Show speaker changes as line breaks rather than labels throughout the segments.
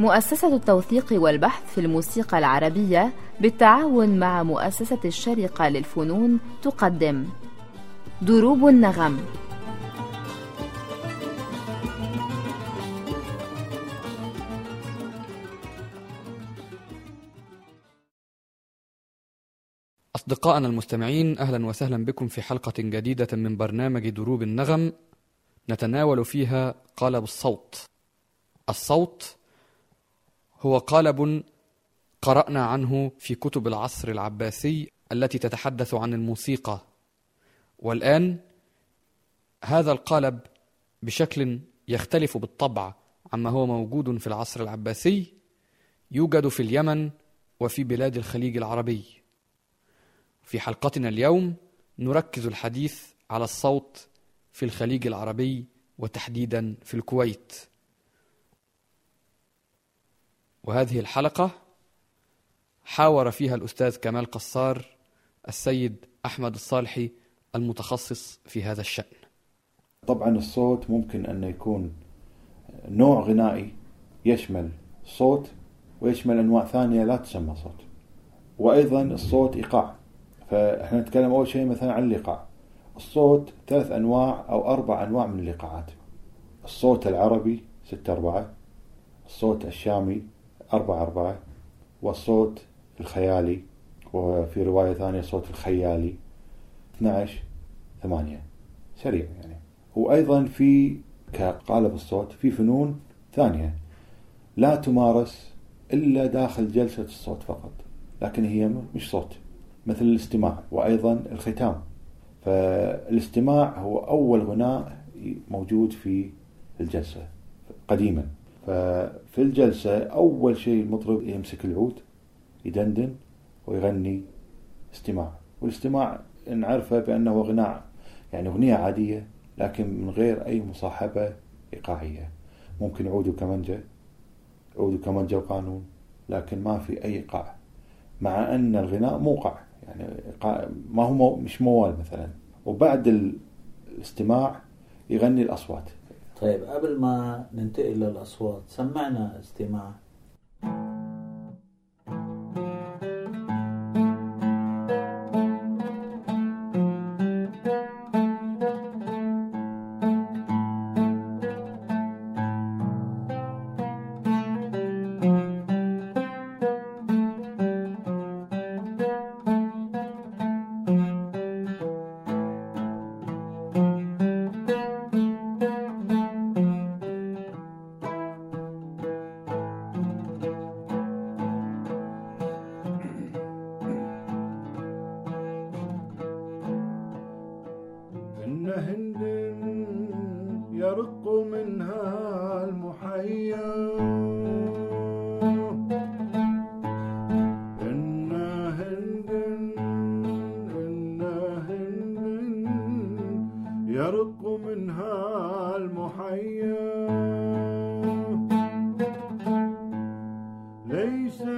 مؤسسة التوثيق والبحث في الموسيقى العربية بالتعاون مع مؤسسة الشرقة للفنون تقدم. دروب النغم.
أصدقائنا المستمعين أهلا وسهلا بكم في حلقة جديدة من برنامج دروب النغم. نتناول فيها قالب الصوت. الصوت هو قالب قرأنا عنه في كتب العصر العباسي التي تتحدث عن الموسيقى. والآن هذا القالب بشكل يختلف بالطبع عما هو موجود في العصر العباسي يوجد في اليمن وفي بلاد الخليج العربي. في حلقتنا اليوم نركز الحديث على الصوت في الخليج العربي وتحديدا في الكويت. وهذه الحلقة حاور فيها الأستاذ كمال قصار السيد أحمد الصالحي المتخصص في هذا الشأن.
طبعا الصوت ممكن أن يكون نوع غنائي يشمل صوت ويشمل أنواع ثانية لا تسمى صوت وأيضا الصوت إيقاع. فإحنا نتكلم أول شيء مثلا عن الإيقاع الصوت ثلاث أنواع أو أربع أنواع من الإيقاعات الصوت العربي ستة أربعة الصوت الشامي أربعة أربعة والصوت الخيالي وفي رواية ثانية صوت الخيالي. 12 ثمانية. سريع يعني. وأيضا في كقالب الصوت في فنون ثانية. لا تمارس إلا داخل جلسة الصوت فقط لكن هي مش صوت مثل الاستماع وأيضا الختام. فالاستماع هو أول غناء موجود في الجلسة قديما. ففي الجلسة أول شيء المطرب يمسك العود يدندن ويغني استماع. والاستماع نعرفه بأنه غناء يعني أغنية عادية لكن من غير أي مصاحبة إيقاعية. ممكن عود وكمنجة عود وكمنجة وقانون لكن ما في أي إيقاع. مع أن الغناء موقع يعني ما هو مش موال مثلا. وبعد الاستماع يغني الأصوات.
طيب قبل ما ننتقل للأصوات سمعنا استماع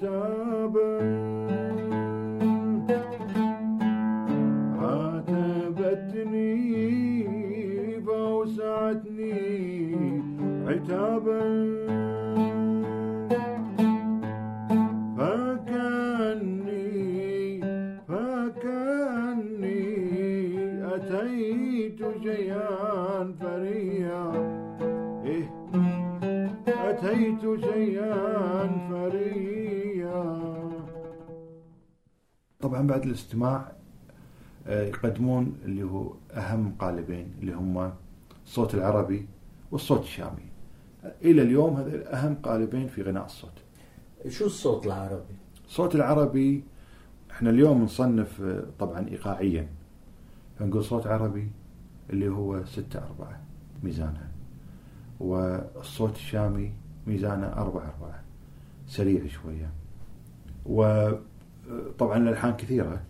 عتابا عاتبتني فأوسعتني عتابا. فكأني فكأني أتيت شيئا فريا. إيه أتيت شيئا فريا.
طبعا بعد الاستماع آه، يقدمون اللي هو أهم قالبين اللي هما الصوت العربي والصوت الشامي. إلى اليوم هذا أهم قالبين في غناء الصوت.
شو الصوت العربي؟
الصوت العربي إحنا اليوم نصنف آه، طبعا إيقاعيا. فنقول صوت عربي اللي هو ستة أربعة ميزانها والصوت الشامي ميزانه أربعة أربعة سريع شوية. وطبعا الألحان كثيرة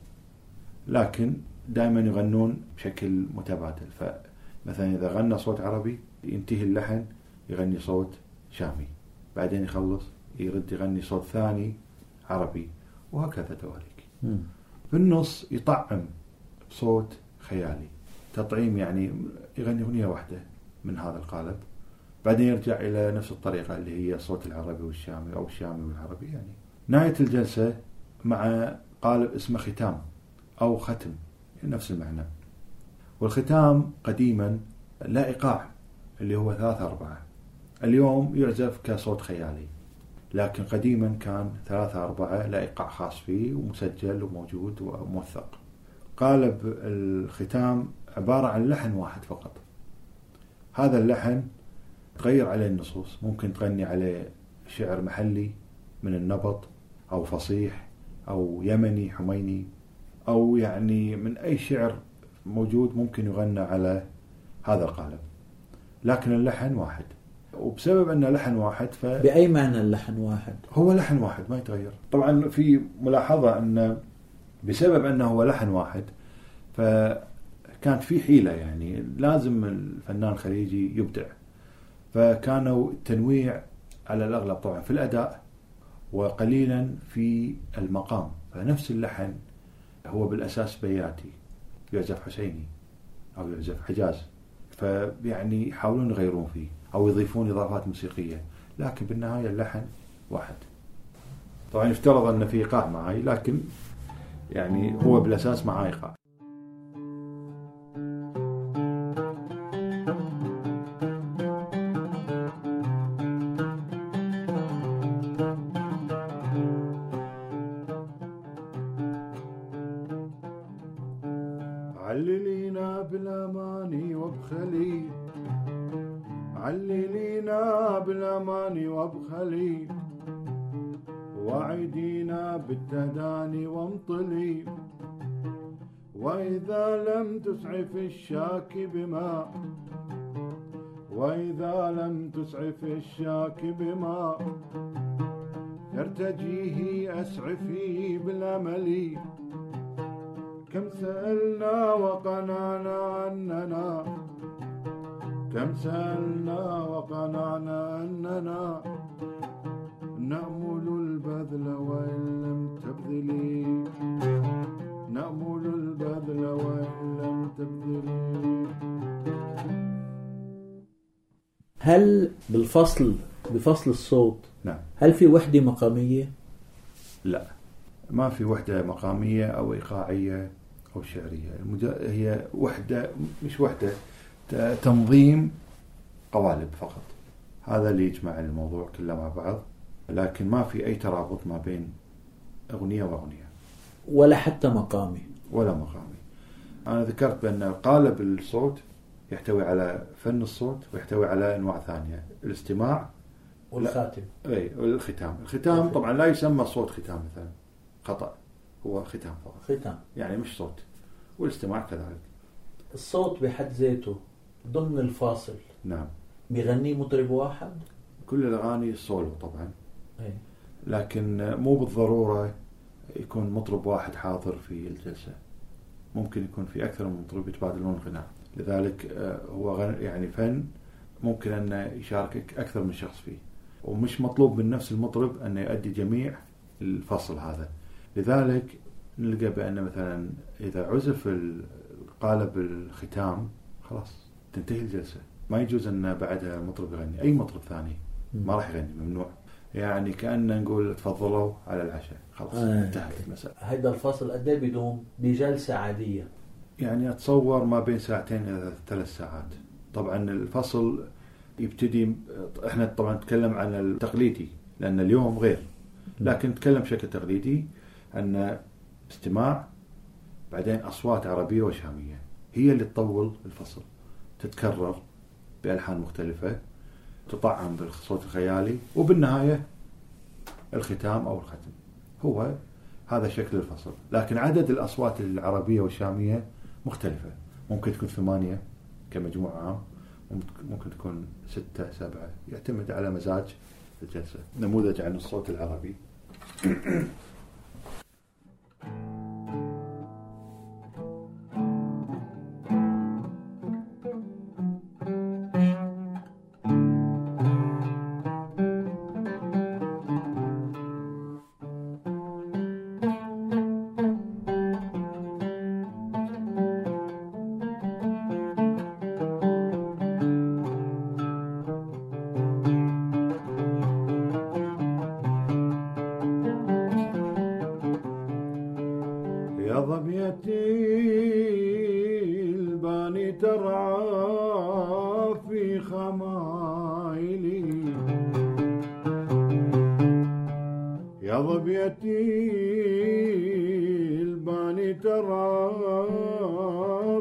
لكن دائما يغنون بشكل متبادل. فمثلا إذا غنى صوت عربي ينتهي اللحن يغني صوت شامي. بعدين يخلص يرد يغني صوت ثاني عربي وهكذا تواليك. في النص يطعم بصوت خيالي. تطعيم يعني يغني أغنية واحدة من هذا القالب بعدين يرجع إلى نفس الطريقة اللي هي الصوت العربي والشامي أو الشامي والعربي. يعني نهاية الجلسة مع قالب اسمه ختام أو ختم نفس المعنى. والختام قديما لا إيقاع اللي هو ثلاثة أربعة. اليوم يعزف كصوت خيالي لكن قديما كان ثلاثة أربعة لا إيقاع خاص فيه ومسجل وموجود وموثق. قالب الختام عبارة عن لحن واحد فقط. هذا اللحن تغير عليه النصوص ممكن تغني عليه شعر محلي من النبط أو فصيح. أو يمني حميني أو يعني من أي شعر موجود ممكن يغنى على هذا القالب. لكن اللحن واحد. وبسبب أنه لحن واحد ف...
بأي معنى اللحن واحد؟
هو لحن واحد ما يتغير. طبعا في ملاحظة أن بسبب أنه هو لحن واحد فكانت في حيلة يعني. لازم الفنان الخليجي يبدع. فكانوا التنويع على الأغلب طبعا في الأداء وقليلا في المقام. فنفس اللحن هو بالأساس بياتي يعزف حسيني أو يعزف حجاز. فيعني يحاولون يغيرون فيه أو يضيفون إضافات موسيقية لكن بالنهاية اللحن واحد. طبعا يفترض أن في إيقاع معي لكن يعني هو بالأساس معاه إيقاع.
عللينا بالأماني وبخلي وعدينا بالتداني وامطلي. وإذا لم تسعف الشاك بماء وإذا لم تسعف الشاك بماء ارتجيه أسعفي بالأمل كم سألنا وقنعنا أننا كم سألنا وقنعنا أننا نأمل البذل وإن لم تبذلي. نأمل البذل وإن لم تبذلي.
هل بالفصل بفصل الصوت
نعم.
هل في وحدة مقامية؟
لا. ما في وحدة مقامية أو إيقاعية أو شعرية. هي وحدة مش وحدة. تنظيم قوالب فقط. هذا اللي يجمع الموضوع كله مع بعض لكن ما في أي ترابط ما بين أغنية وأغنية.
ولا حتى مقامي.
ولا مقامي. أنا ذكرت بأن قالب الصوت يحتوي على فن الصوت ويحتوي على أنواع ثانية. الاستماع
والخاتم.
أي والختام. الختام طبعا لا يسمى صوت ختام مثلا. خطأ. هو ختام فقط.
ختام.
يعني مش صوت. والاستماع كذلك.
الصوت بحد ذاته ضمن الفاصل.
نعم.
بيغنيه مطرب واحد؟
كل الأغاني سولو طبعا.
إيه.
لكن مو بالضرورة يكون مطرب واحد حاضر في الجلسة. ممكن يكون في أكثر من مطرب يتبادلون الغناء لذلك آه، هو يعني فن ممكن أن يشاركك أكثر من شخص فيه. ومش مطلوب من نفس المطرب أن يؤدي جميع الفصل هذا. لذلك نلقى بأن مثلا إذا عزف ال- قالب الختام خلاص. تنتهي الجلسة. ما يجوز أن بعدها مطرب يغني. أي مطرب ثاني. ما راح يغني ممنوع. يعني كأن نقول تفضلوا على العشاء. خلاص
آه.
انتهت المسألة.
هيدا الفصل قد إيه بيدوم بجلسة عادية.
يعني أتصور ما بين ساعتين إلى ثلاث ساعات. طبعا الفصل يبتدي إحنا طبعا نتكلم عن التقليدي لأن اليوم غير. لكن نتكلم بشكل تقليدي أن استماع بعدين أصوات عربية وشامية هي اللي تطول الفصل. تتكرر بألحان مختلفة تطعم بالصوت الخيالي وبالنهاية الختام أو الختم. هو هذا شكل الفصل. لكن عدد الأصوات العربية والشامية مختلفة. ممكن تكون ثمانية كمجموع عام ممكن- تكون ستة سبعة يعتمد على مزاج الجلسة. نموذج عن الصوت العربي.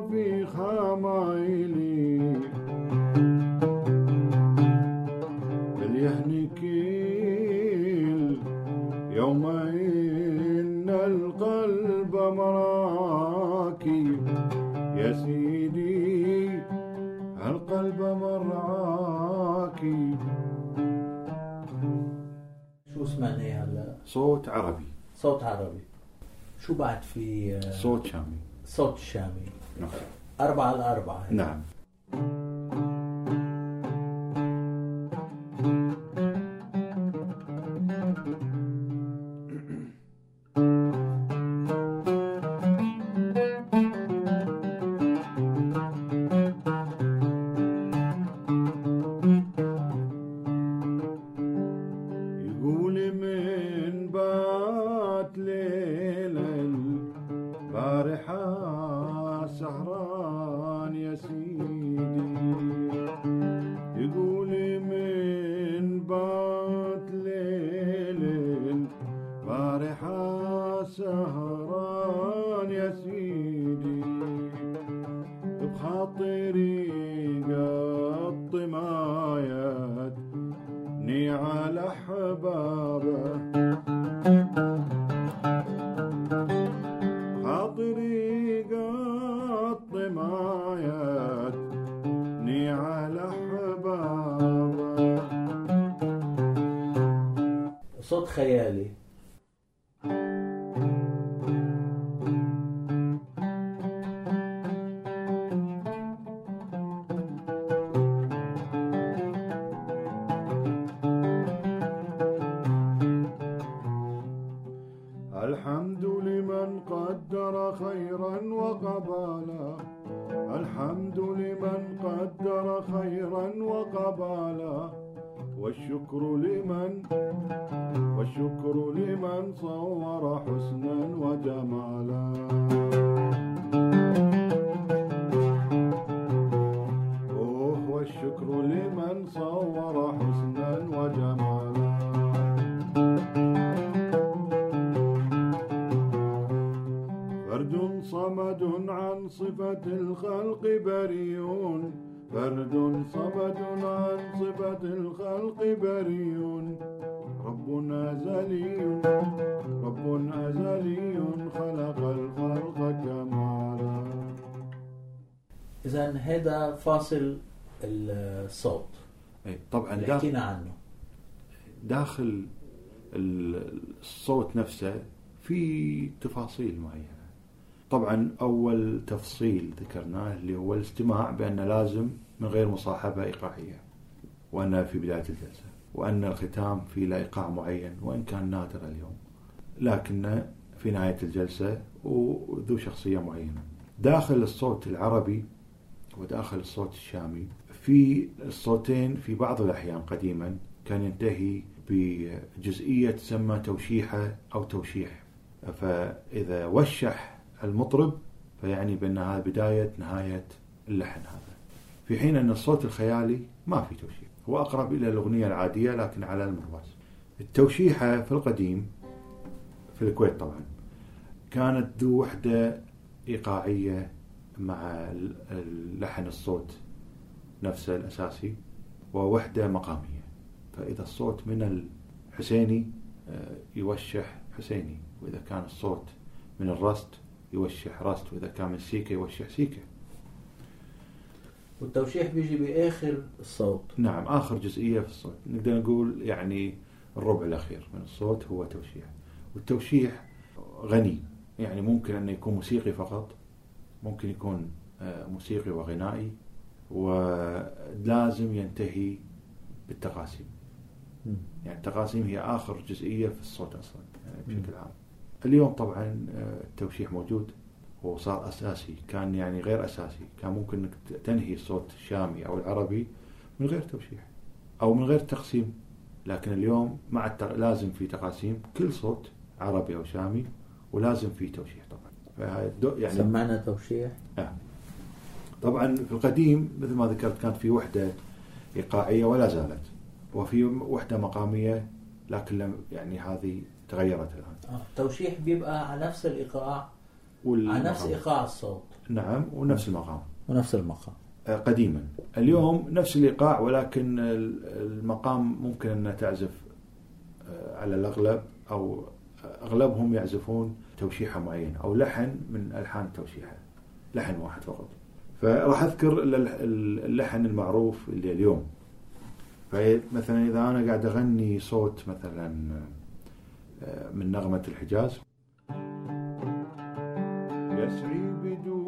في خمايلي. ليهنيك يوم إن القلب مراكي يا سيدي القلب مرعاكي
شو سمعنا هلا؟
صوت عربي.
صوت عربي. شو بعد في آه،
صوت شامي.
صوت شامي.
نعم.
أربعة على أربعة.
نعم. يقول من بات ليلة البارحة سهران
خيالي إذا هذا فاصل الصوت.
إيه، طبعا
اللي
داخل,
حكينا عنه.
داخل ال- الصوت نفسه في تفاصيل معينة. طبعا أول تفصيل ذكرناه اللي هو الاستماع بأن لازم من غير مصاحبة إيقاعية وأنها في بداية الجلسة وأن الختام في له إيقاع معين وإن كان نادر اليوم. لكنه في نهاية الجلسة وذو شخصية معينة. داخل الصوت العربي وداخل الصوت الشامي في الصوتين في بعض الأحيان قديما كان ينتهي بجزئية تسمى توشيحة أو توشيح. فإذا وشح المطرب فيعني بأنها بداية نهاية اللحن هذا. في حين أن الصوت الخيالي ما في توشيح. هو أقرب إلى الأغنية العادية لكن على المرواز. التوشيحة في القديم في الكويت طبعا كانت ذو وحدة إيقاعية مع لحن الصوت نفسه الأساسي ووحدة مقامية. فإذا الصوت من الحسيني آه، يوشح حسيني وإذا كان الصوت من الرست يوشح رست وإذا كان من سيكا يوشح سيكا.
والتوشيح بيجي بآخر الصوت.
نعم آخر جزئية في الصوت. نقدر نقول يعني الربع الأخير من الصوت هو توشيح. والتوشيح غني يعني ممكن أنه يكون موسيقي فقط ممكن يكون آه، موسيقي وغنائي ولازم ينتهي بالتقاسيم. يعني التقاسيم هي آخر جزئية في الصوت أصلا يعني بشكل عام. اليوم طبعا آه، التوشيح موجود وصار أساسي كان يعني غير أساسي. كان ممكن أنك تنهي الصوت الشامي أو العربي من غير توشيح أو من غير تقسيم. لكن اليوم مع التق... لازم في تقاسيم. كل صوت عربي أو شامي ولازم في توشيح طبعا. يعني
سمعنا توشيح؟
طبعا في القديم مثل ما ذكرت كانت في وحدة إيقاعية ولا زالت وفي وحدة مقامية لكن لم يعني هذه تغيرت الآن.
آه، التوشيح بيبقى على نفس الإيقاع؟
والمقام-
على نفس إيقاع الصوت؟
نعم ونفس المقام.
ونفس المقام.
آه، قديما. اليوم نفس الإيقاع ولكن ال- المقام ممكن أن تعزف آه، على الأغلب أو أغلبهم يعزفون توشيحة معينة أو لحن من ألحان التوشيحة لحن واحد فقط. فراح ال- اللحن المعروف اللي اليوم. فمثلا إذا أنا قاعد أغني صوت مثلا آه، من نغمة الحجاز.
يسري بدولاب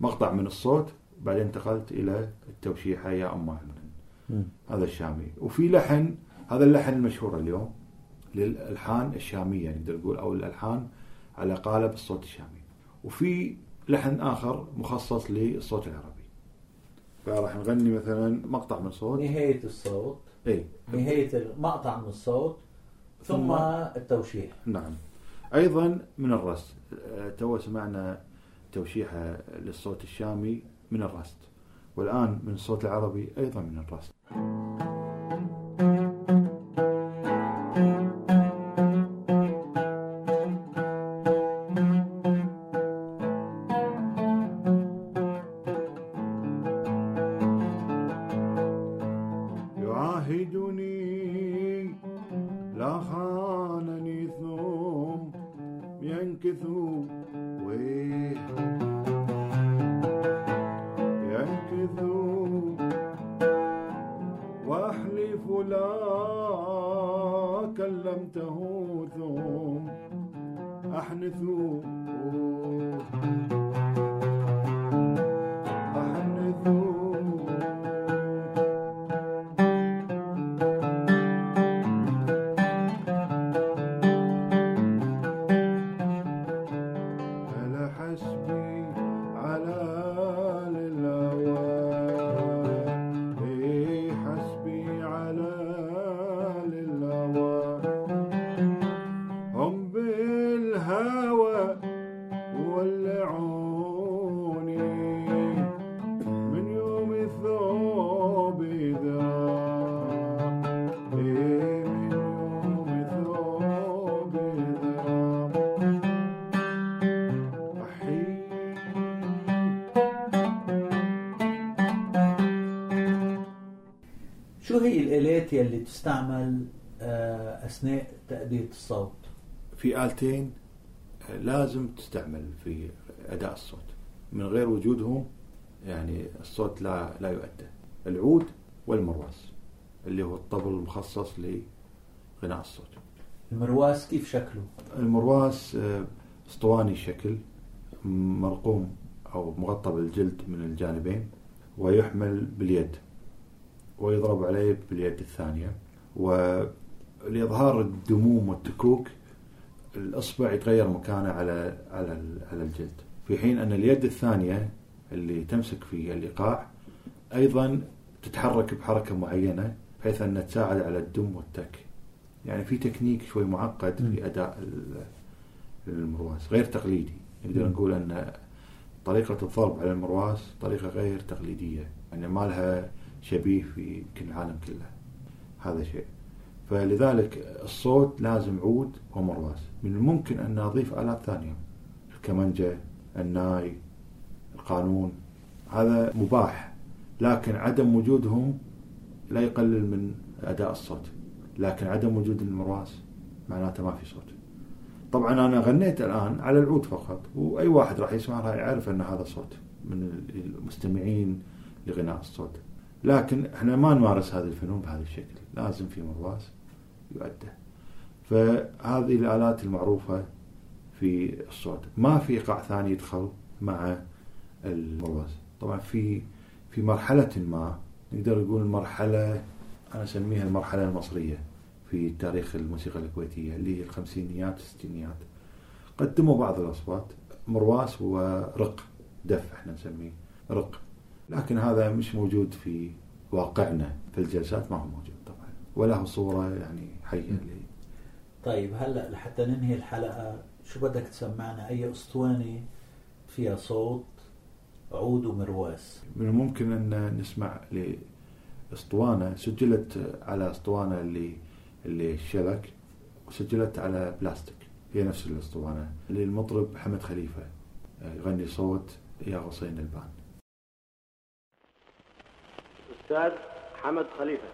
مقطع من الصوت بعدين انتقلت إلى التوشيحة يا عمرو
مم.
هذا الشامي. وفي لحن هذا اللحن المشهور اليوم للألحان الشامية نقدر نقول أو الألحان على قالب الصوت الشامي. وفي لحن آخر مخصص للصوت العربي. فراح نغني مثلا مقطع من صوت.
نهاية الصوت.
اي
نهاية المقطع من الصوت ثم
ثم-
التوشيح.
نعم. أيضا من الرست آه، تو سمعنا توشيحة للصوت الشامي من الرست والآن من الصوت العربي أيضا من
يعاهدني لا خانني ينكث
هي الآلات يلي تستعمل آه، أثناء تأدية الصوت؟
في آلتين آه، لازم تستعمل في أداء الصوت من غير وجودهم يعني الصوت لا لا يؤدى العود والمرواس اللي هو الطبل المخصص لغناء الصوت
المرواس كيف شكله؟
المرواس آه، اسطواني الشكل مرقوم أو مغطى بالجلد من الجانبين ويحمل باليد ويضرب عليه باليد الثانية ولإظهار الدموم والتكوك الإصبع يتغير مكانه على على على الجلد في حين أن اليد الثانية اللي تمسك في الإيقاع أيضا تتحرك بحركة معينة بحيث أنها تساعد على الدم والتك يعني في تكنيك شوي معقد. في أداء ال- المرواس غير تقليدي نقدر. نقول أن طريقة الضرب على المرواس طريقة غير تقليدية يعني ما لها شبيه في يمكن العالم كله. هذا شيء. فلذلك الصوت لازم عود ومرواس من الممكن أن أضيف آلات ثانية. الكمنجة الناي القانون. هذا مباح. لكن عدم وجودهم لا يقلل من أداء الصوت. لكن عدم وجود المرواس معناته ما في صوت. طبعا أنا غنيت الآن على العود فقط وأي واحد راح يسمع راح يعرف أن هذا صوت من المستمعين لغناء الصوت. لكن إحنا ما نمارس هذا الفنون بهذا الشكل. لازم في مرواس يؤدى. فهذه الآلات المعروفة في الصوت. ما في إيقاع ثاني يدخل مع المرواس طبعا في في مرحلة ما نقدر نقول مرحلة أنا أسميها المرحلة المصرية في تاريخ الموسيقى الكويتية اللي هي الخمسينيات والستينيات قدموا بعض الأصوات مرواس ورق دف إحنا نسميه رق. لكن هذا مش موجود في واقعنا في الجلسات ما هو موجود طبعا. ولا هو صورة يعني حية لي.
طيب هلأ لحتى ننهي الحلقة شو بدك تسمعنا؟ أي أسطوانة فيها صوت؟ عود ومرواس.
من الممكن أن نسمع لأسطوانة سجلت على أسطوانة اللي اللي الشلك وسجلت على بلاستيك. هي نفس الأسطوانة. للمطرب حمد خليفة يغني صوت يا غصين البان.
أستاذ حمد خليفة.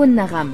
النغم